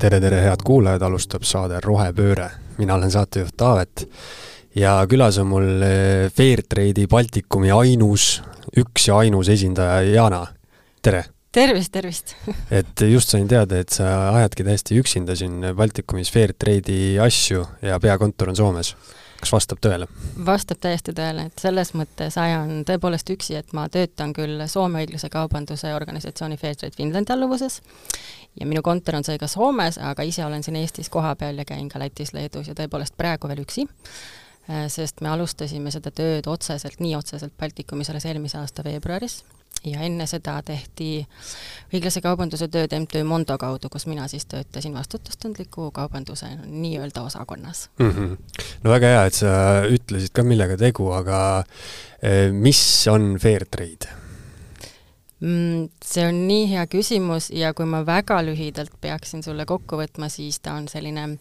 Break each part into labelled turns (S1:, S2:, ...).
S1: tere, tere, head kuulajad, alustab saade Rohepööre. mina olen saatejuht Taavet ja külas on mul eh, Fairtrade'i Baltikumi ainus, üks ja ainus esindaja Jana. tere!
S2: tervist, tervist
S1: et just sain teada, et sa ajadki täiesti üksinda siin Baltikumis Fairtrade'i asju ja peakontor on Soomes kas vastab tõele?
S2: vastab täiesti tõele, et selles mõttes ajan tõepoolest üksi, et ma töötan küll Soome õiglase kaubanduse organisatsiooni Fairtrade Finlandi alluvuses ja minu kontor on seega Soomes, aga ise olen siin Eestis kohapeal ja käin ka Lätis, Leedus ja tõepoolest praegu veel üksi, sest me alustasime seda tööd otseselt, nii otseselt Baltikumis alles eelmise aasta veebruaris ja enne seda tehti õiglase kaubanduse tööd MTÜ Mondo kaudu, kus mina siis töötasin vastutustundliku kaubanduse nii-öelda osakonnas
S1: mm. -hmm. no väga hea, et sa ütlesid ka, millega tegu, aga eh, mis on fair trade?
S2: Mm, see on nii hea küsimus ja kui ma väga lühidalt peaksin sulle kokku võtma, siis ta on selline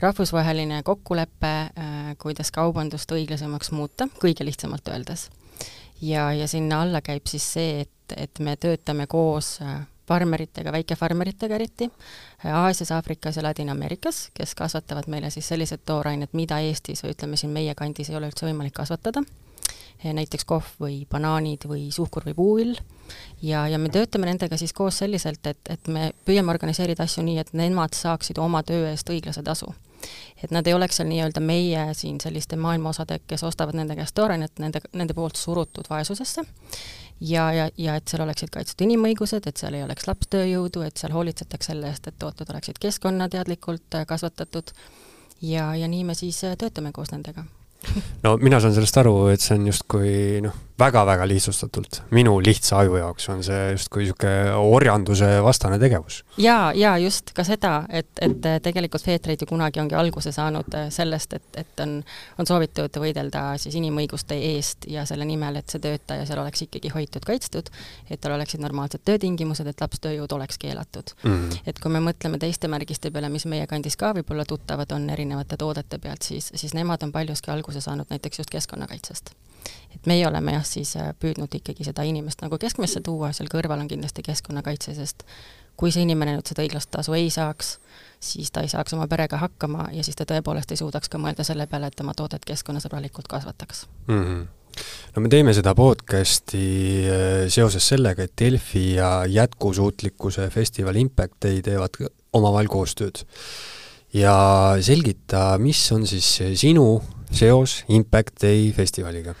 S2: rahvusvaheline kokkulepe, äh, kuidas kaubandust õiglasemaks muuta, kõige lihtsamalt öeldes ja, ja sinna alla käib siis see, et, et me töötame koos äh, farmeritega, väikefarmeritega eriti, äh, Aasias, Aafrikas ja Ladina-Ameerikas, kes kasvatavad meile siis sellised toorained, mida Eestis või ütleme siin meie kandis ei ole üldse võimalik kasvatada, näiteks kohv või banaanid või suhkur või puuvill, ja, ja me töötame nendega siis koos selliselt, et, et me püüame organiseerida asju nii, et nemad saaksid oma töö eest õiglase tasu et nad ei oleks seal nii-öelda meie siin selliste maailmaosade, kes ostavad nende käest toorainet, nende, nende poolt surutud vaesusesse, ja, ja, ja et seal oleksid kaitstud inimõigused, et seal ei oleks lapstööjõudu, et seal hoolitsetaks selle eest, et tooted oleksid keskkonnateadlikult äh, kasvatatud. Ja, ja nii me siis äh, töötame koos nendega.
S1: No mina saan sellest aru, et see on justkui noh, väga-väga lihtsustatult, minu lihtsa aju jaoks on see justkui niisugune orjanduse vastane tegevus.
S2: jaa, jaa, just, ka seda, et, et tegelikult Fairtrade ju kunagi ongi alguse saanud äh, sellest, et, et on, on soovitud võidelda siis inimõiguste eest ja selle nimel, et see töötaja seal oleks ikkagi hoitud, kaitstud, et tal oleksid normaalsed töötingimused, et lapstööjõud oleks keelatud mm. -hmm. et kui me mõtleme teiste märgiste peale, mis meie kandis ka võib-olla tuttavad on erinevate toodete pealt, siis, siis nemad on paljuski alguse saanud näiteks just keskkonnakaitsest et meie oleme jah, siis äh, püüdnud ikkagi seda inimest nagu keskmesse tuua, seal kõrval on kindlasti keskkonnakaitse, sest kui see inimene nüüd seda õiglast tasu ei saaks, siis ta ei saaks oma perega hakkama ja siis ta tõepoolest ei suudaks ka mõelda selle peale, et tema toodet keskkonnasõbralikult kasvataks
S1: mm. -hmm no me teeme seda podcasti äh, seoses sellega, et Delfi ja jätkusuutlikkuse festival Impact Day teevad omavahel koostööd. ja selgita, mis on siis sinu seos Impact Day festivaliga?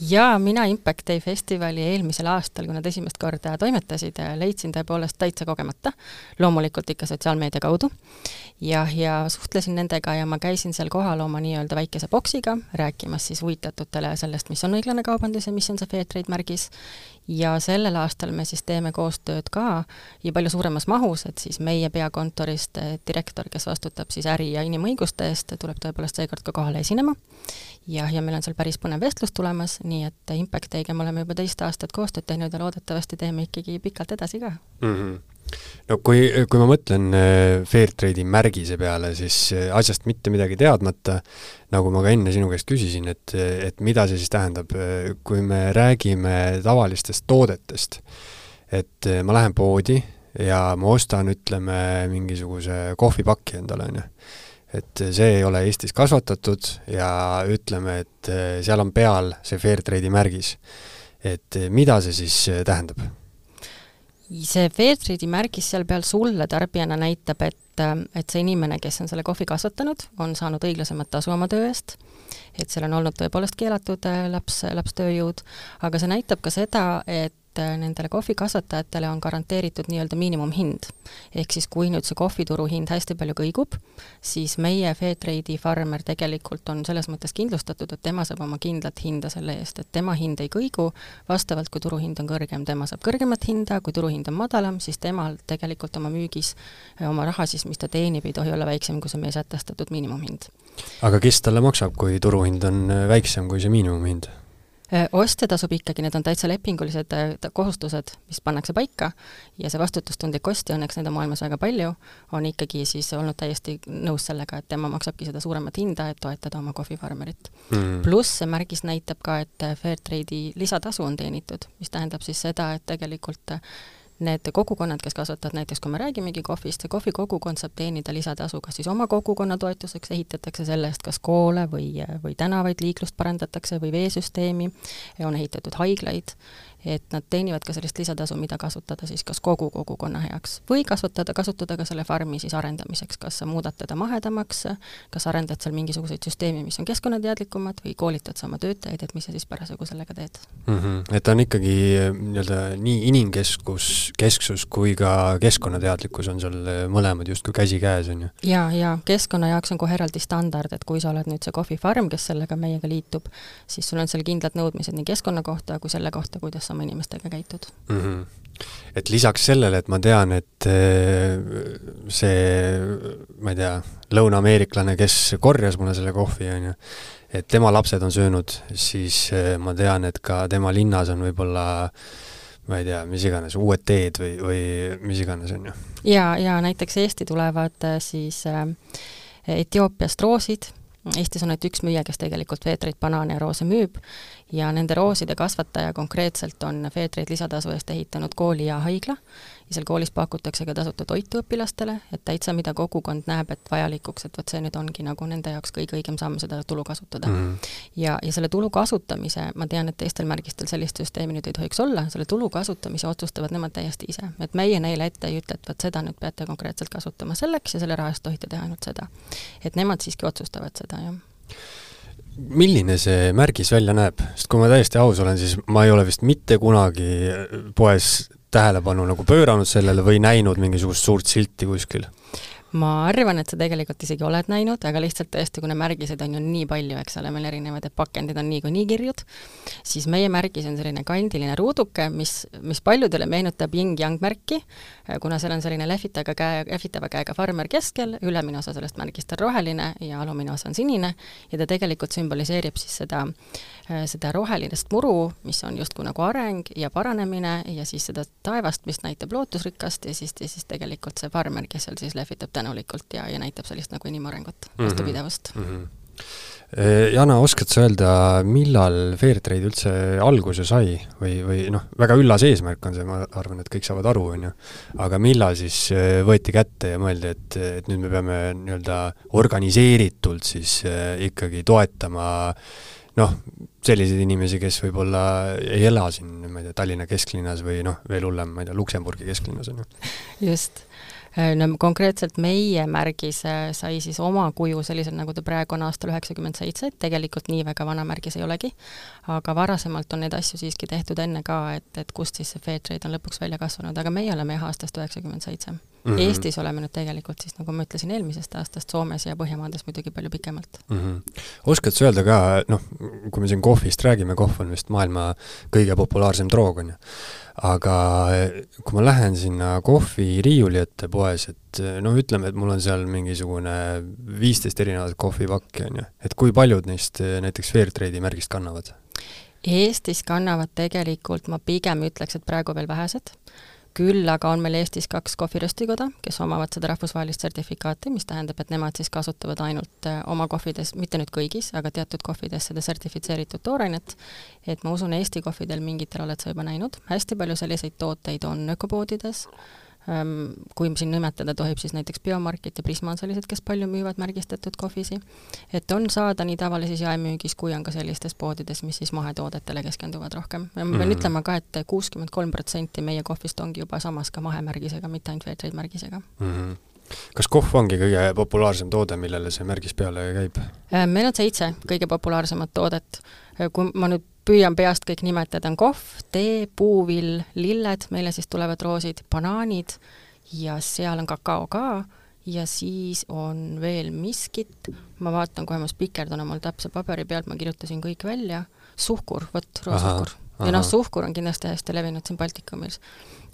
S2: Jaa, mina Impact Day festivali eelmisel aastal, kui nad esimest korda toimetasid, leidsin tõepoolest täitsa kogemata, loomulikult ikka sotsiaalmeedia kaudu, ja, ja suhtlesin nendega ja ma käisin seal kohal oma nii-öelda väikese boksiga, rääkimas siis huvitatutele sellest, mis on õiglane kaubandus ja mis on see Fairtrade märgis, ja sellel aastal me siis teeme koostööd ka ja palju suuremas mahus, et siis meie peakontorist direktor, kes vastutab siis äri- ja inimõiguste eest, tuleb tõepoolest seekord ka kohale esinema. Ja, ja meil on seal päris põnev vestlus tulemas, nii et Impact Day'ga me oleme juba teist aastat koostööd teinud ja loodetavasti teeme ikkagi pikalt edasi ka mm.
S1: -hmm no kui, kui ma mõtlen äh, Fairtrade'i märgise peale, siis äh, asjast mitte midagi teadmata, nagu ma ka enne sinu käest küsisin, et, et mida see siis tähendab, kui me räägime tavalistest toodetest, et äh, ma lähen poodi ja ma ostan, ütleme, mingisuguse kohvipaki endale, on ju. Et see ei ole Eestis kasvatatud ja ütleme, et seal on peal see Fairtrade'i märgis. et mida see siis tähendab?
S2: see Fairtrade'i märgis seal peal sulle tarbijana näitab, et, et see inimene, kes on selle kohvi kasvatanud, on saanud õiglasemat tasu oma töö eest, et seal on olnud tõepoolest keelatud äh, laps, lapstööjõud, aga see näitab ka seda, et et äh, nendele kohvikasvatajatele on garanteeritud nii-öelda miinimumhind. ehk siis kui nüüd see kohvituru hind hästi palju kõigub, siis meie Fairtrade'i farmer tegelikult on selles mõttes kindlustatud, et tema saab oma kindlat hinda selle eest, et tema hind ei kõigu, vastavalt kui turuhind on kõrgem, tema saab kõrgemat hinda, kui turuhind on madalam, siis temal tegelikult oma müügis, äh, oma raha siis, mis ta teenib, ei tohi olla väiksem kui see meie sätestatud miinimumhind.
S1: aga kes talle maksab, kui turuhind on äh, väiksem kui see miinimumhind?
S2: Äh, ostja tasub ikkagi, need on täitsa lepingulised äh, kohustused, mis pannakse paika ja see vastutustundlik ostja, õnneks neid on maailmas väga palju, on ikkagi siis olnud täiesti nõus sellega, et tema maksabki seda suuremat hinda, et toetada oma kohvifarmerit mm.. pluss see märgis näitab ka, et Fairtrade'i lisatasu on teenitud, mis tähendab siis seda, et tegelikult need kogukonnad, kes kasvatavad näiteks, kui me räägimegi kohvist, see kohvikogukond saab teenida lisatasu kas siis oma kogukonna toetuseks, ehitatakse selle eest kas koole või, või tänavaid, liiklust parandatakse või veesüsteemi, on ehitatud haiglaid et nad teenivad ka sellist lisatasu, mida kasutada siis kas kogu kogukonna heaks või kasvatada, kasutada ka selle farmi siis arendamiseks, kas sa muudad teda mahedamaks, kas arendad seal mingisuguseid süsteeme, mis on keskkonnateadlikumad või koolitad sa oma töötajaid, et mis sa siis parasjagu sellega teed
S1: mm. -hmm. et ta on ikkagi eh, nii-öelda nii inimkeskus, kesksus kui ka keskkonnateadlikkus on seal eh, mõlemad justkui käsikäes, on ju?
S2: jaa, jaa, keskkonna jaoks on kohe eraldi standard, et kui sa oled nüüd see kohvifarm, kes sellega meiega liitub, siis sul on seal kindlad nõudmised nii keskkonna kohta kui selle kohta, kuidas sa oma inimestega käitud
S1: mm. -hmm. et lisaks sellele, et ma tean, et eh, see, ma ei tea, lõuna-ameeriklane, kes korjas mulle selle kohvi, on ju, et tema lapsed on söönud, siis eh, ma tean, et ka tema linnas on võib-olla ma ei tea, mis iganes, uued teed või, või mis iganes, on ju.
S2: jaa, jaa, näiteks Eesti tulevad eh, siis Etioopiast roosid, Eestis on ainult üks müüja, kes tegelikult veetreid, banaane ja roose müüb. Ja nende rooside kasvataja konkreetselt on Fairtrade lisatasu eest ehitanud kooli ja haigla ja seal koolis pakutakse ka tasuta toitu õpilastele, et täitsa mida kogukond näeb, et vajalikuks, et vot see nüüd ongi nagu nende jaoks kõige õigem samm seda tulu kasutada mm. -hmm. ja, ja selle tulu kasutamise, ma tean, et teistel märgistel sellist süsteemi nüüd ei tohiks olla, selle tulu kasutamise otsustavad nemad täiesti ise, et meie neile ette ei ütle, et vot seda nüüd peate konkreetselt kasutama selleks ja selle raha eest tohite teha ainult seda. et nemad siiski otsustavad seda, jah
S1: milline see märgis välja näeb, sest kui ma täiesti aus olen, siis ma ei ole vist mitte kunagi poes tähelepanu nagu pööranud sellele või näinud mingisugust suurt silti kuskil?
S2: Ma arvan, et sa tegelikult isegi oled näinud, aga lihtsalt tõesti, kuna märgiseid on ju nii palju, eks ole, meil erinevad, et pakendid on niikuinii kirjud, siis meie märgis on selline kandiline ruuduke, mis, mis paljudele meenutab yin-yang märki, kuna seal on selline lehvitaga käe, lehvitava käega farmer keskel, ülemine osa sellest märgist on roheline ja alumine osa on sinine ja ta tegelikult sümboliseerib siis seda, seda rohelist muru, mis on justkui nagu areng ja paranemine ja siis seda taevast, mis näitab lootusrikkast ja siis, ja siis tegelikult see farmer, kes seal siis lehvitab tänulikult ja, ja näitab sellist nagu inimarengut mm, -hmm. vastupidavust mm. -hmm.
S1: Jana, oskad sa öelda, millal Fairtrade üldse alguse sai või, või noh, väga üllas eesmärk on see, ma arvan, et kõik saavad aru, on ju, aga millal siis äh, võeti kätte ja mõeldi, et, et nüüd me peame nii-öelda organiseeritult siis äh, ikkagi toetama noh, selliseid inimesi, kes võib-olla ei ela siin, ma ei tea, Tallinna kesklinnas või noh, veel hullem, ma ei tea, Luksemburgi kesklinnas, on ju.
S2: just Äh, no konkreetselt meie märgis sai siis oma kuju sellisel, nagu ta praegu on aastal üheksakümmend seitse, et tegelikult nii väga vana märgis ei olegi, aga varasemalt on neid asju siiski tehtud enne ka, et, et kust siis see Fairtrade on lõpuks välja kasvanud, aga meie oleme jah aastast üheksakümmend seitse. Mm -hmm. Eestis oleme nüüd tegelikult siis, nagu ma ütlesin, eelmisest aastast, Soomes ja Põhjamaades muidugi palju pikemalt
S1: mm. -hmm. oskad sa öelda ka, noh, kui me siin kohvist räägime, kohv on vist maailma kõige populaarsem droog, on ju aga kui ma lähen sinna kohviriiuli ette poes, et noh, ütleme, et mul on seal mingisugune viisteist erinevat kohvipakki, on ju, et kui paljud neist näiteks Fairtrade'i märgist kannavad?
S2: Eestis kannavad tegelikult, ma pigem ütleks, et praegu veel vähesed küll aga on meil Eestis kaks kohviröstikoda, kes omavad seda rahvusvahelist sertifikaati, mis tähendab, et nemad siis kasutavad ainult äh, oma kohvides, mitte nüüd kõigis, aga teatud kohvides seda sertifitseeritud toorainet, et ma usun, Eesti kohvidel mingitel oled sa juba näinud, hästi palju selliseid tooteid on ökopoodides, kui siin nimetada tohib, siis näiteks Biomarket ja Prisma on sellised, kes palju müüvad märgistatud kohvisi. et on saada nii tavalises jaemüügis kui on ka sellistes poodides, mis siis mahetoodetele keskenduvad rohkem. ja ma pean mm. ütlema ka et, et kuuskümmend kolm protsenti meie kohvist ongi juba samas ka mahemärgisega, mitte ainult Fairtrade märgisega mm.
S1: -hmm kas kohv ongi kõige populaarsem toode, millele see märgis peale käib?
S2: Ehm, meil on seitse kõige populaarsemat toodet. kui ma nüüd püüan peast kõik nimetada, on kohv, tee, puuvill, lilled, meile siis tulevad roosid, banaanid ja seal on kakao ka. Ja siis on veel miskit, ma vaatan kohe, ma spikerdan omal täpse paberi pealt, ma kirjutasin kõik välja, suhkur, vot, roosuhkur. Ja noh, suhkur on kindlasti hästi levinud siin Baltikumis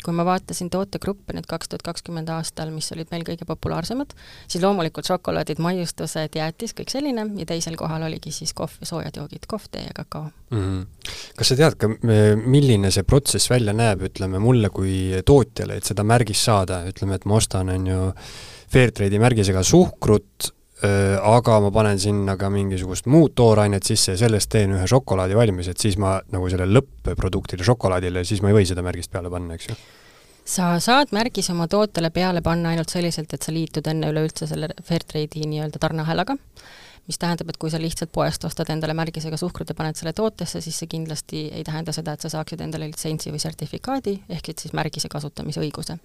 S2: kui ma vaatasin tootegruppe nüüd kaks tuhat kakskümmend aastal, mis olid meil kõige populaarsemad, siis loomulikult šokolaadid, maiustused, jäätis, kõik selline, ja teisel kohal oligi siis kohv ja soojad joogid, kohv, tee ja kakao mm.
S1: -hmm. kas sa tead ka, milline see protsess välja näeb, ütleme mulle kui tootjale, et seda märgist saada, ütleme, et ma ostan, on ju, Fairtrade'i märgisega suhkrut, aga ma panen sinna ka mingisugust muud toorainet sisse ja sellest teen ühe šokolaadi valmis, et siis ma nagu sellele lõpp-produktile, šokolaadile, siis ma ei või seda märgist peale panna, eks ju?
S2: sa saad märgise oma tootele peale panna ainult selliselt, et sa liitud enne üleüldse selle Fairtrade'i nii-öelda tarneahelaga mis tähendab, et kui sa lihtsalt poest ostad endale märgisega suhkrut ja paned selle tootesse, siis see kindlasti ei tähenda seda, et sa saaksid endale litsentsi või sertifikaadi, ehk et siis märgise kasutamise õiguse.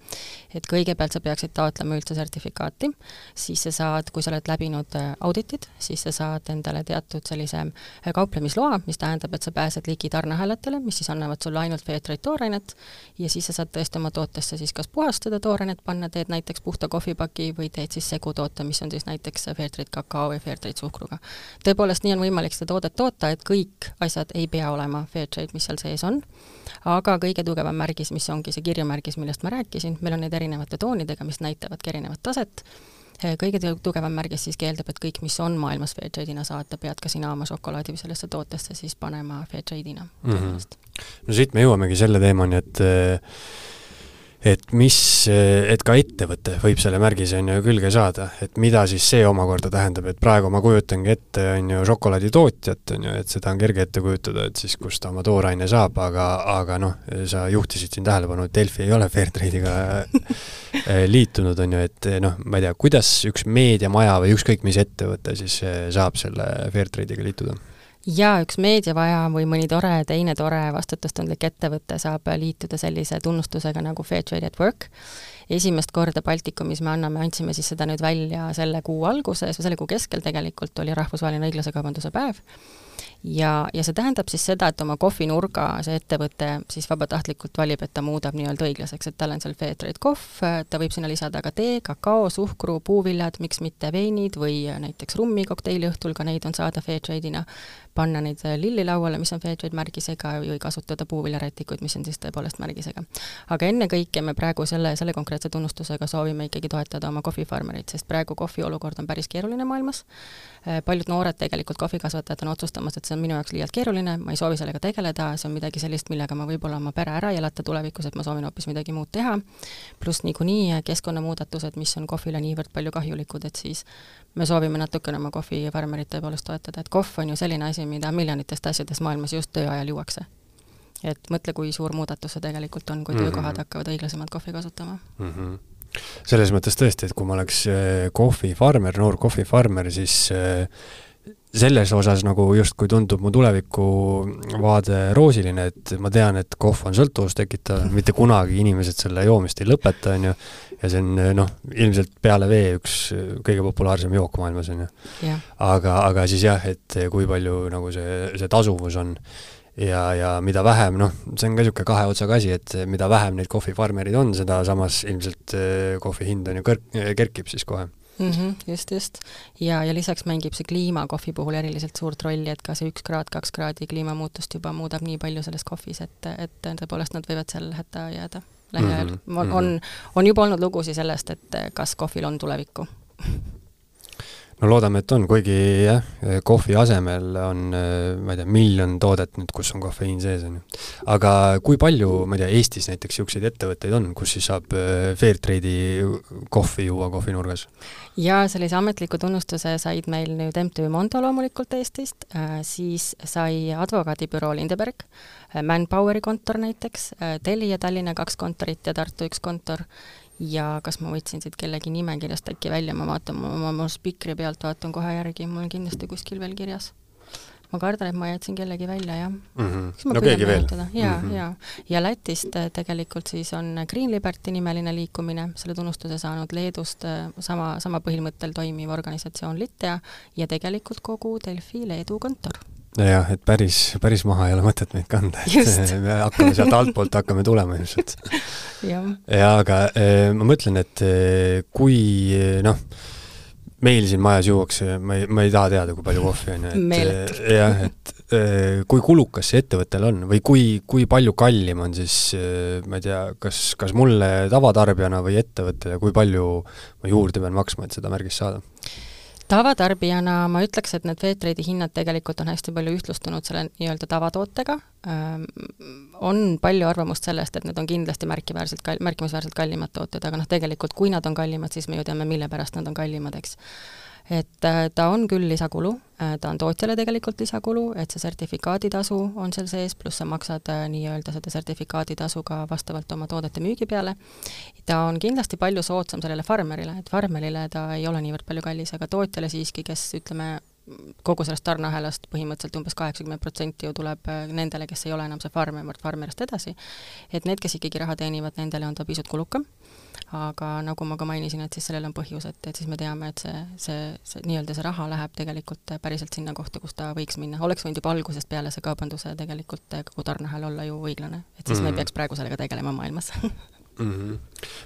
S2: et kõigepealt sa peaksid taotlema üldse sertifikaati, siis sa saad, kui sa oled läbinud äh, auditid, siis sa saad endale teatud sellise äh, kauplemisloa, mis tähendab, et sa pääsed ligi tarneahelatele, mis siis annavad sulle ainult Fairtrade toorainet, ja siis sa saad tõesti oma tootesse siis kas puhastada toorainet panna, teed näiteks puhta kohvipaki või teed siis segutoote, mis on siis näiteks Fairtrade kakao või Fairtrade suhkur suhkruga. tõepoolest, nii on võimalik seda toodet toota, et kõik asjad ei pea olema fair trade, mis seal sees on, aga kõige tugevam märgis, mis ongi see kirjamärgis, millest ma rääkisin, meil on need erinevate toonidega, mis näitavadki erinevat taset, kõige tugevam märgis siis keeldab, et kõik, mis on maailmas fair trade'ina saata, pead ka sina oma šokolaadi või sellesse tootesse siis panema fair trade'ina mm.
S1: -hmm. no siit me jõuamegi selle teemani, et et mis, et ka ettevõte võib selle märgise on ju külge saada, et mida siis see omakorda tähendab, et praegu ma kujutangi ette, on ju, šokolaaditootjat, on ju, et seda on kerge ette kujutada, et siis kust ta oma tooraine saab, aga, aga noh, sa juhtisid siin tähelepanu, et Delfi ei ole Fairtrade'iga liitunud, on ju, et noh, ma ei tea, kuidas üks meediamaja või ükskõik mis ettevõte siis saab selle Fairtrade'iga liituda?
S2: Jaa, üks meediavaja või mõni tore, teine tore vastutustundlik ettevõte saab liituda sellise tunnustusega nagu Fair Trade at Work. esimest korda Baltikumis me anname, andsime siis seda nüüd välja selle kuu alguses või selle kuu keskel tegelikult oli rahvusvaheline õiglase kaubanduse päev ja, ja see tähendab siis seda, et oma kohvinurga see ettevõte siis vabatahtlikult valib, et ta muudab nii-öelda õiglaseks, et tal on seal Fairtrade kohv, ta võib sinna lisada ka tee, kakao, suhkru, puuviljad, miks mitte veinid või näiteks rummi kokteili õhtul, ka neid on saada Fairtrade'ina, panna neid lilli lauale, mis on Fairtrade märgisega, või kasutada puuviljarätikuid, mis on siis tõepoolest märgisega. aga ennekõike me praegu selle, selle konkreetse tunnustusega soovime ikkagi toetada oma kohvifarmereid, sest praegu kohvi olukord on päris keeruline maailmas, paljud noored tegelikult kohvikasvatajad on otsustamas, et see on minu jaoks liialt keeruline, ma ei soovi sellega tegeleda, see on midagi sellist, millega ma võib-olla oma pere ära ei elata tulevikus, et ma soovin hoopis midagi muud teha, pluss niikuinii keskkonnamuudatused, mis on kohvile niivõrd palju kahjulikud, et siis me soovime natukene oma kohvifarmerit tõepoolest toetada, et kohv on ju selline asi, mida miljonitest asjadest maailmas just töö ajal juuakse. et mõtle, kui suur muudatus see tegelikult on, kui mm -hmm. töökohad hakkavad õiglasemalt kohvi kasutama mm.
S1: -hmm selles mõttes tõesti, et kui ma oleks äh, kohvifarmer, noor kohvifarmer, siis äh, selles osas nagu justkui tundub mu tulevikuvaade roosiline, et ma tean, et kohv on sõltuvust tekitav, mitte kunagi inimesed selle joomist ei lõpeta, on ju, ja see on noh, ilmselt peale vee üks kõige populaarsem jook maailmas, on ju. aga, aga siis jah, et kui palju nagu see, see tasuvus on ja, ja mida vähem, noh, see on ka niisugune kahe otsaga asi, et mida vähem neid kohvifarmereid on, seda samas ilmselt eh, kohvi hind on ju kõr-, kerkib siis kohe
S2: mm. -hmm, just, just. ja, ja lisaks mängib see kliima kohvi puhul eriliselt suurt rolli, et ka see üks kraad, kaks kraadi kliimamuutust juba muudab nii palju selles kohvis, et, et tõepoolest nad võivad seal hätta jääda lähiajal mm. -hmm. on, on, on juba olnud lugusid sellest, et kas kohvil on tulevikku
S1: no loodame, et on, kuigi jah, kohvi asemel on, ma ei tea, miljon toodet nüüd, kus on kofeiin sees, on ju. aga kui palju, ma ei tea, Eestis näiteks niisuguseid ettevõtteid on, kus siis saab äh, Fairtrade'i kohvi juua kohvinurgas?
S2: jaa, sellise ametliku tunnustuse said meil nüüd MTÜ Mondo loomulikult Eestist, äh, siis sai advokaadibüroo Lindeberg, äh, Manpoweri kontor näiteks, Telia Tallinna kaks kontorit ja Tartu üks kontor ja kas ma võtsin siit kellegi nimekirjast äkki välja, ma vaatan, ma oma spikri pealt vaatan kohe järgi, mul on kindlasti kuskil veel kirjas. ma kardan, et ma jätsin kellegi välja, jah mm.
S1: -hmm. no keegi veel?
S2: jaa -hmm. jaa. ja Lätist äh, tegelikult siis on Green Liberty nimeline liikumine, selle tunnustuse saanud Leedust äh, sama, sama põhimõttel toimiv organisatsioon Litea ja tegelikult kogu Delfi Leedu kontor
S1: nojah, et päris, päris maha ei ole mõtet meid kanda, et me hakkame sealt altpoolt hakkame tulema ilmselt. ja aga eh, ma mõtlen, et eh, kui eh, noh, meil siin majas juuakse, ma ei, ma ei taha teada, kui palju kohvi on ju, et jah, et kui kulukas see ettevõttel on või kui, kui palju kallim on siis, ma ei tea, kas, kas mulle tavatarbijana või ettevõttele, kui palju ma juurde pean maksma, et seda märgist saada?
S2: Tavatarbijana ma ütleks, et need Fairtrade'i hinnad tegelikult on hästi palju ühtlustunud selle nii-öelda tavatootega, on palju arvamust sellest, et need on kindlasti märkiväärselt kal-, märkimisväärselt kallimad tooted, aga noh, tegelikult kui nad on kallimad, siis me ju teame, mille pärast nad on kallimad, eks et äh, ta on küll lisakulu, äh, ta on tootjale tegelikult lisakulu, et see sertifikaaditasu on seal sees, pluss sa maksad äh, nii-öelda seda sertifikaaditasu ka vastavalt oma toodete müügi peale. ta on kindlasti palju soodsam sellele farmerile, et farmerile ta ei ole niivõrd palju kallis, aga tootjale siiski, kes ütleme, kogu sellest tarneahelast põhimõtteliselt umbes kaheksakümmend protsenti ju tuleb nendele, kes ei ole enam see farmer, farmerist edasi, et need, kes ikkagi raha teenivad, nendele on ta pisut kulukam aga nagu ma ka mainisin, et siis sellel on põhjus, et, et siis me teame, et see, see, see nii-öelda see raha läheb tegelikult päriselt sinna kohta, kus ta võiks minna, oleks võinud juba algusest peale see kaubanduse tegelikult kogu tarneahel olla ju õiglane, et siis mm -hmm. me ei mhm. peaks praegu sellega tegelema maailmas mm.
S1: -hmm.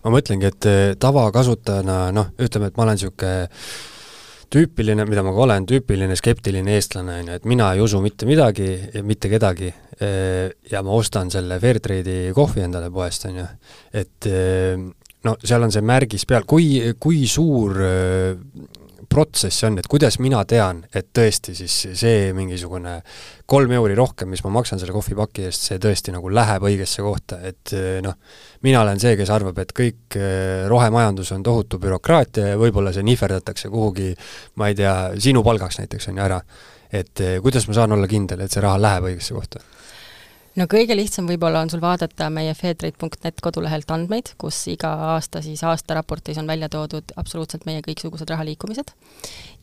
S1: ma mõtlengi, et eh, tavakasutajana noh, ütleme, et ma olen niisugune tüüpiline, mida ma ka olen, tüüpiline skeptiline eestlane, on ju, et mina ei usu mitte midagi ja mitte kedagi eh, ja ma ostan selle Fairtrade'i kohvi endale poest, on ju, et eh, no seal on see märgis peal, kui, kui suur protsess see on, et kuidas mina tean, et tõesti siis see mingisugune kolm euri rohkem, mis ma maksan selle kohvipaki eest, see tõesti nagu läheb õigesse kohta, et noh, mina olen see, kes arvab, et kõik rohemajandus on tohutu bürokraatia ja võib-olla see nihverdatakse kuhugi, ma ei tea, sinu palgaks näiteks, on ju, ära. et kuidas ma saan olla kindel, et see raha läheb õigesse kohta?
S2: No kõige lihtsam võib-olla on sul vaadata meie feedrate.net kodulehelt andmeid, kus iga aasta siis aastaraportis on välja toodud absoluutselt meie kõiksugused rahaliikumised.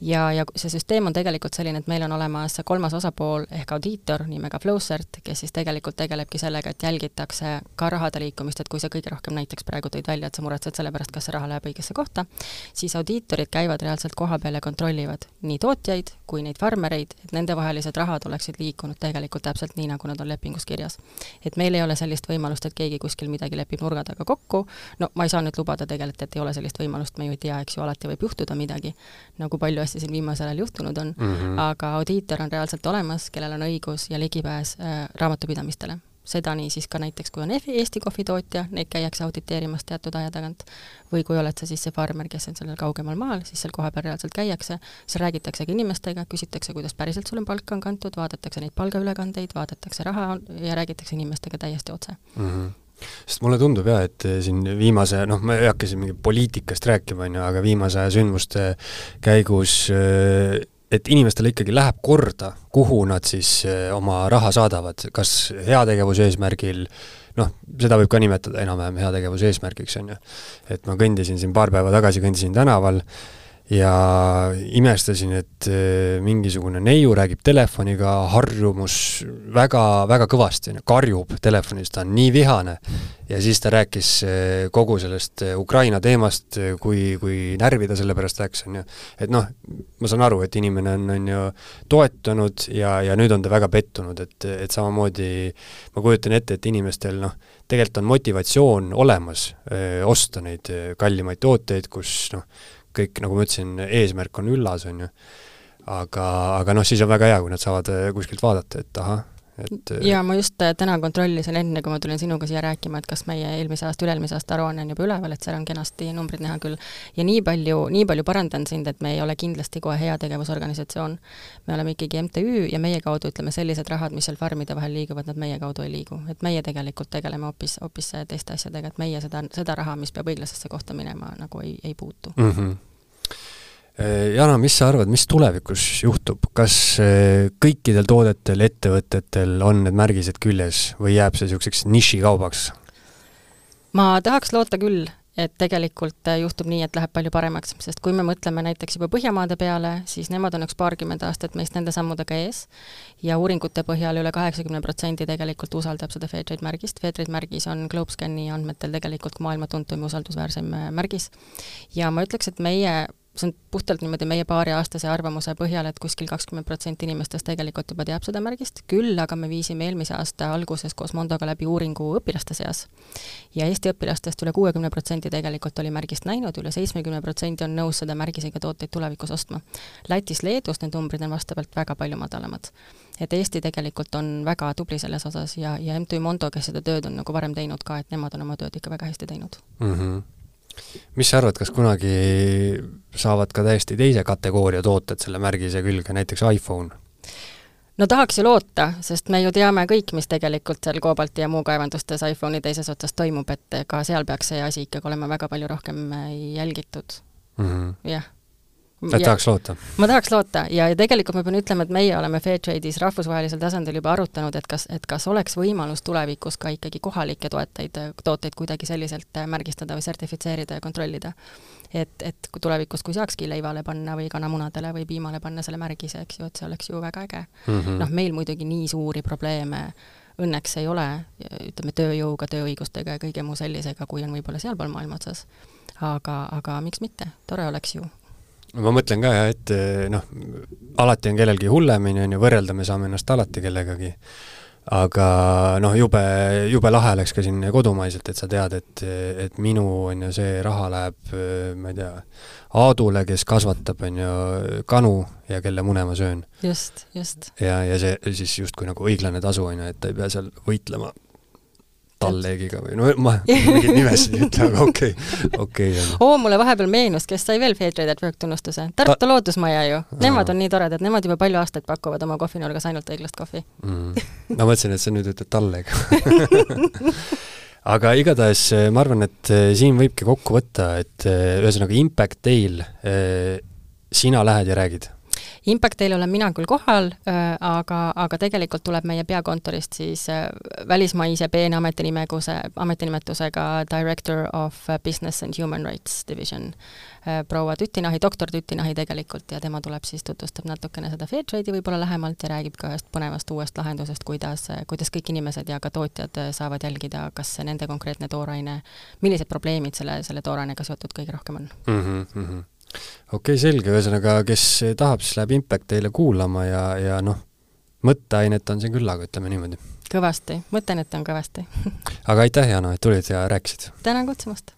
S2: ja, ja see süsteem on tegelikult selline, et meil on olemas kolmas osapool ehk audiitor nimega Flowcert, kes siis tegelikult tegelebki sellega, et jälgitakse ka rahade liikumist, et kui sa kõige rohkem näiteks praegu tõid välja, et sa muretsed selle pärast, kas see raha läheb õigesse kohta, siis audiitorid käivad reaalselt koha peal ja kontrollivad nii tootjaid kui neid farmereid, et nendevahelised rahad oleksid liikunud tegelikult täpselt nii, nagu nad on lepingus kirjas kirjas. et meil ei ole sellist võimalust, et keegi kuskil midagi lepib nurga taga kokku, no ma ei saa nüüd lubada tegelikult, et ei ole sellist võimalust, me ju ei tea, eks ju, alati võib juhtuda midagi, nagu palju asju siin viimasel ajal juhtunud on mm, -hmm. aga audiitor on reaalselt olemas, kellel on õigus ja ligipääs äh, raamatupidamistele seda nii siis ka näiteks, kui on Eesti kohvitootja, neid käiakse auditeerimas teatud aja tagant, või kui oled sa siis see farmer, kes on sellel kaugemal maal, siis seal kohapeal reaalselt käiakse, seal räägitaksegi inimestega, küsitakse, kuidas päriselt sul on palka on kantud, vaadatakse neid palgaülekandeid, vaadatakse raha ja räägitakse inimestega täiesti otse mm.
S1: -hmm sest mulle tundub jah, et siin viimase, noh, ma ei hakka siin mingi poliitikast rääkima, on ju, aga viimase aja sündmuste käigus äh, et inimestele ikkagi läheb korda, kuhu nad siis eh, oma raha saadavad, kas heategevuse eesmärgil, noh, seda võib ka nimetada enam-vähem heategevuse eesmärgiks, on ju. et ma kõndisin siin paar päeva tagasi, kõndisin tänaval äh, ja imestasin, et äh, mingisugune neiu räägib telefoniga, harjumus väga, väga kõvasti, karjub telefonis, ta on nii vihane. ja siis ta rääkis äh, kogu sellest äh, Ukraina teemast, kui, kui närvi ta selle pärast läks, on ju. et noh, ma saan aru, et inimene on, on ju toetanud ja, ja nüüd on ta väga pettunud, et, et samamoodi ma kujutan ette, et inimestel noh, tegelikult on motivatsioon olemas öö, osta neid kallimaid tooteid, kus noh, kõik, nagu ma ütlesin, eesmärk on üllas, on ju. aga, aga noh, siis on väga hea, kui nad saavad äh, kuskilt vaadata, et ahah, et
S2: äh, jaa, ma just äh, täna kontrollisin enne, kui ma tulin sinuga siia rääkima, et kas meie eelmise aasta, üle-eelmise aasta aruanne on juba üleval, et seal on kenasti numbrid näha küll. ja nii palju, nii palju parandan sind, et me ei ole kindlasti kohe heategevusorganisatsioon. me oleme ikkagi MTÜ ja meie kaudu, ütleme, sellised rahad, mis seal farmide vahel liiguvad, nad meie kaudu ei liigu. et meie tegelikult tegeleme hoopis, hoopis teiste asjadega, et meie seda, seda raha, mis peab õiglasesse kohta minema, nagu ei, ei puutu mm. -hmm
S1: Äh, Jana, mis sa arvad, mis tulevikus juhtub, kas äh, kõikidel toodetel, ettevõtetel on need märgised küljes või jääb see niisuguseks nišikaubaks?
S2: ma tahaks loota küll, et tegelikult äh, juhtub nii, et läheb palju paremaks, sest kui me mõtleme näiteks juba Põhjamaade peale, siis nemad on üks paarkümmend aastat meist nende sammudega ees ja uuringute põhjal üle kaheksakümne protsendi tegelikult usaldab seda Fairtrade märgist, Fairtrade märgis on Globescani andmetel tegelikult maailma tuntum ja usaldusväärseim märgis. ja ma ütleks, et meie see on puhtalt niimoodi meie paariaastase arvamuse põhjal, et kuskil kakskümmend protsenti inimestest tegelikult juba teab seda märgist, küll aga me viisime eelmise aasta alguses koos Mondoga läbi uuringu õpilaste seas. ja Eesti õpilastest üle kuuekümne protsendi tegelikult oli märgist näinud, üle seitsmekümne protsendi on nõus seda märgisega tooteid tulevikus ostma. Lätis, Leedus need numbrid on vastavalt väga palju madalamad. et Eesti tegelikult on väga tubli selles osas ja, ja MTÜ Mondo, kes seda tööd on nagu varem teinud ka, et nemad on oma tööd ikka väga hästi teinud mm. -hmm
S1: mis sa arvad, kas kunagi saavad ka täiesti teise kategooria tooted selle märgise külge, näiteks iPhone?
S2: no tahaks ju loota, sest me ju teame kõik, mis tegelikult seal koobalti ja muu kaevandustes iPhone'i teises otsas toimub, et ka seal peaks see asi ikkagi olema väga palju rohkem äh, jälgitud
S1: mm. -hmm.
S2: jah
S1: et tahaks loota?
S2: ma tahaks loota ja, ja tegelikult ma pean ütlema, et meie oleme Fairtrade'is rahvusvahelisel tasandil juba arutanud, et kas, et kas oleks võimalus tulevikus ka ikkagi kohalikke toeteid, tooteid kuidagi selliselt äh, märgistada või sertifitseerida ja kontrollida. et, et kui tulevikus, kui saakski leivale panna või kanamunadele või piimale panna selle märgise, eks ju, et see oleks ju väga äge mm -hmm.. noh, meil muidugi nii suuri probleeme õnneks ei ole, ütleme, tööjõuga, tööõigustega ja kõige muu sellisega, kui on võib-olla sealpool maailma otsas. aga, aga miks mitte, tore oleks ju
S1: ma mõtlen ka jah, et noh, alati on kellelgi hullemini, on ju, võrrelda me saame ennast alati kellegagi, aga noh, jube, jube lahe oleks ka siin kodumaiselt, et sa tead, et, et minu, on ju, see raha läheb, ma ei tea, Aadule, kes kasvatab, on ju, kanu ja kelle mune ma söön.
S2: just, just.
S1: ja, ja see siis justkui nagu õiglane tasu, on ju, et ta ei pea seal võitlema Tallegiga või? No ma mingeid nimesid ei ütle, aga okei okay,, okei okay,.
S2: oo, mulle vahepeal meenus, kes sai veel Fairtrade at Work tunnustuse, Tartu Ta... Loodusmaja ju. Nemad on nii toredad, nemad juba palju aastaid pakuvad oma kohvinurgas ainult õiglast kohvi.
S1: Mm.. ma mõtlesin, et sa nüüd ütled Tallega. Aga igatahes eh, ma arvan, et eh, siin võibki kokku võtta, et eh, ühesõnaga Impact Teil, sina lähed ja räägid
S2: Impactil olen mina küll kohal, aga, aga tegelikult tuleb meie peakontorist siis välismaise peene ametinimeguse, ametinimetusega Director of Business and Human Rights Division proua Tütinahi, doktor Tütinahi tegelikult ja tema tuleb siis, tutvustab natukene seda Fairtrade'i võib-olla lähemalt ja räägib ka ühest põnevast uuest lahendusest, kuidas, kuidas kõik inimesed ja ka tootjad saavad jälgida, kas nende konkreetne tooraine, millised probleemid selle, selle toorainega seotud kõige rohkem on
S1: mm. -hmm, mm -hmm okei okay,, selge, ühesõnaga, kes tahab, siis läheb Impact teile kuulama ja, ja noh, mõtteainet on siin küllaga, ütleme niimoodi.
S2: kõvasti, mõtteainet on kõvasti
S1: aga aitäh, Jana, et tulid ja rääkisid!
S2: tänan kutsumast!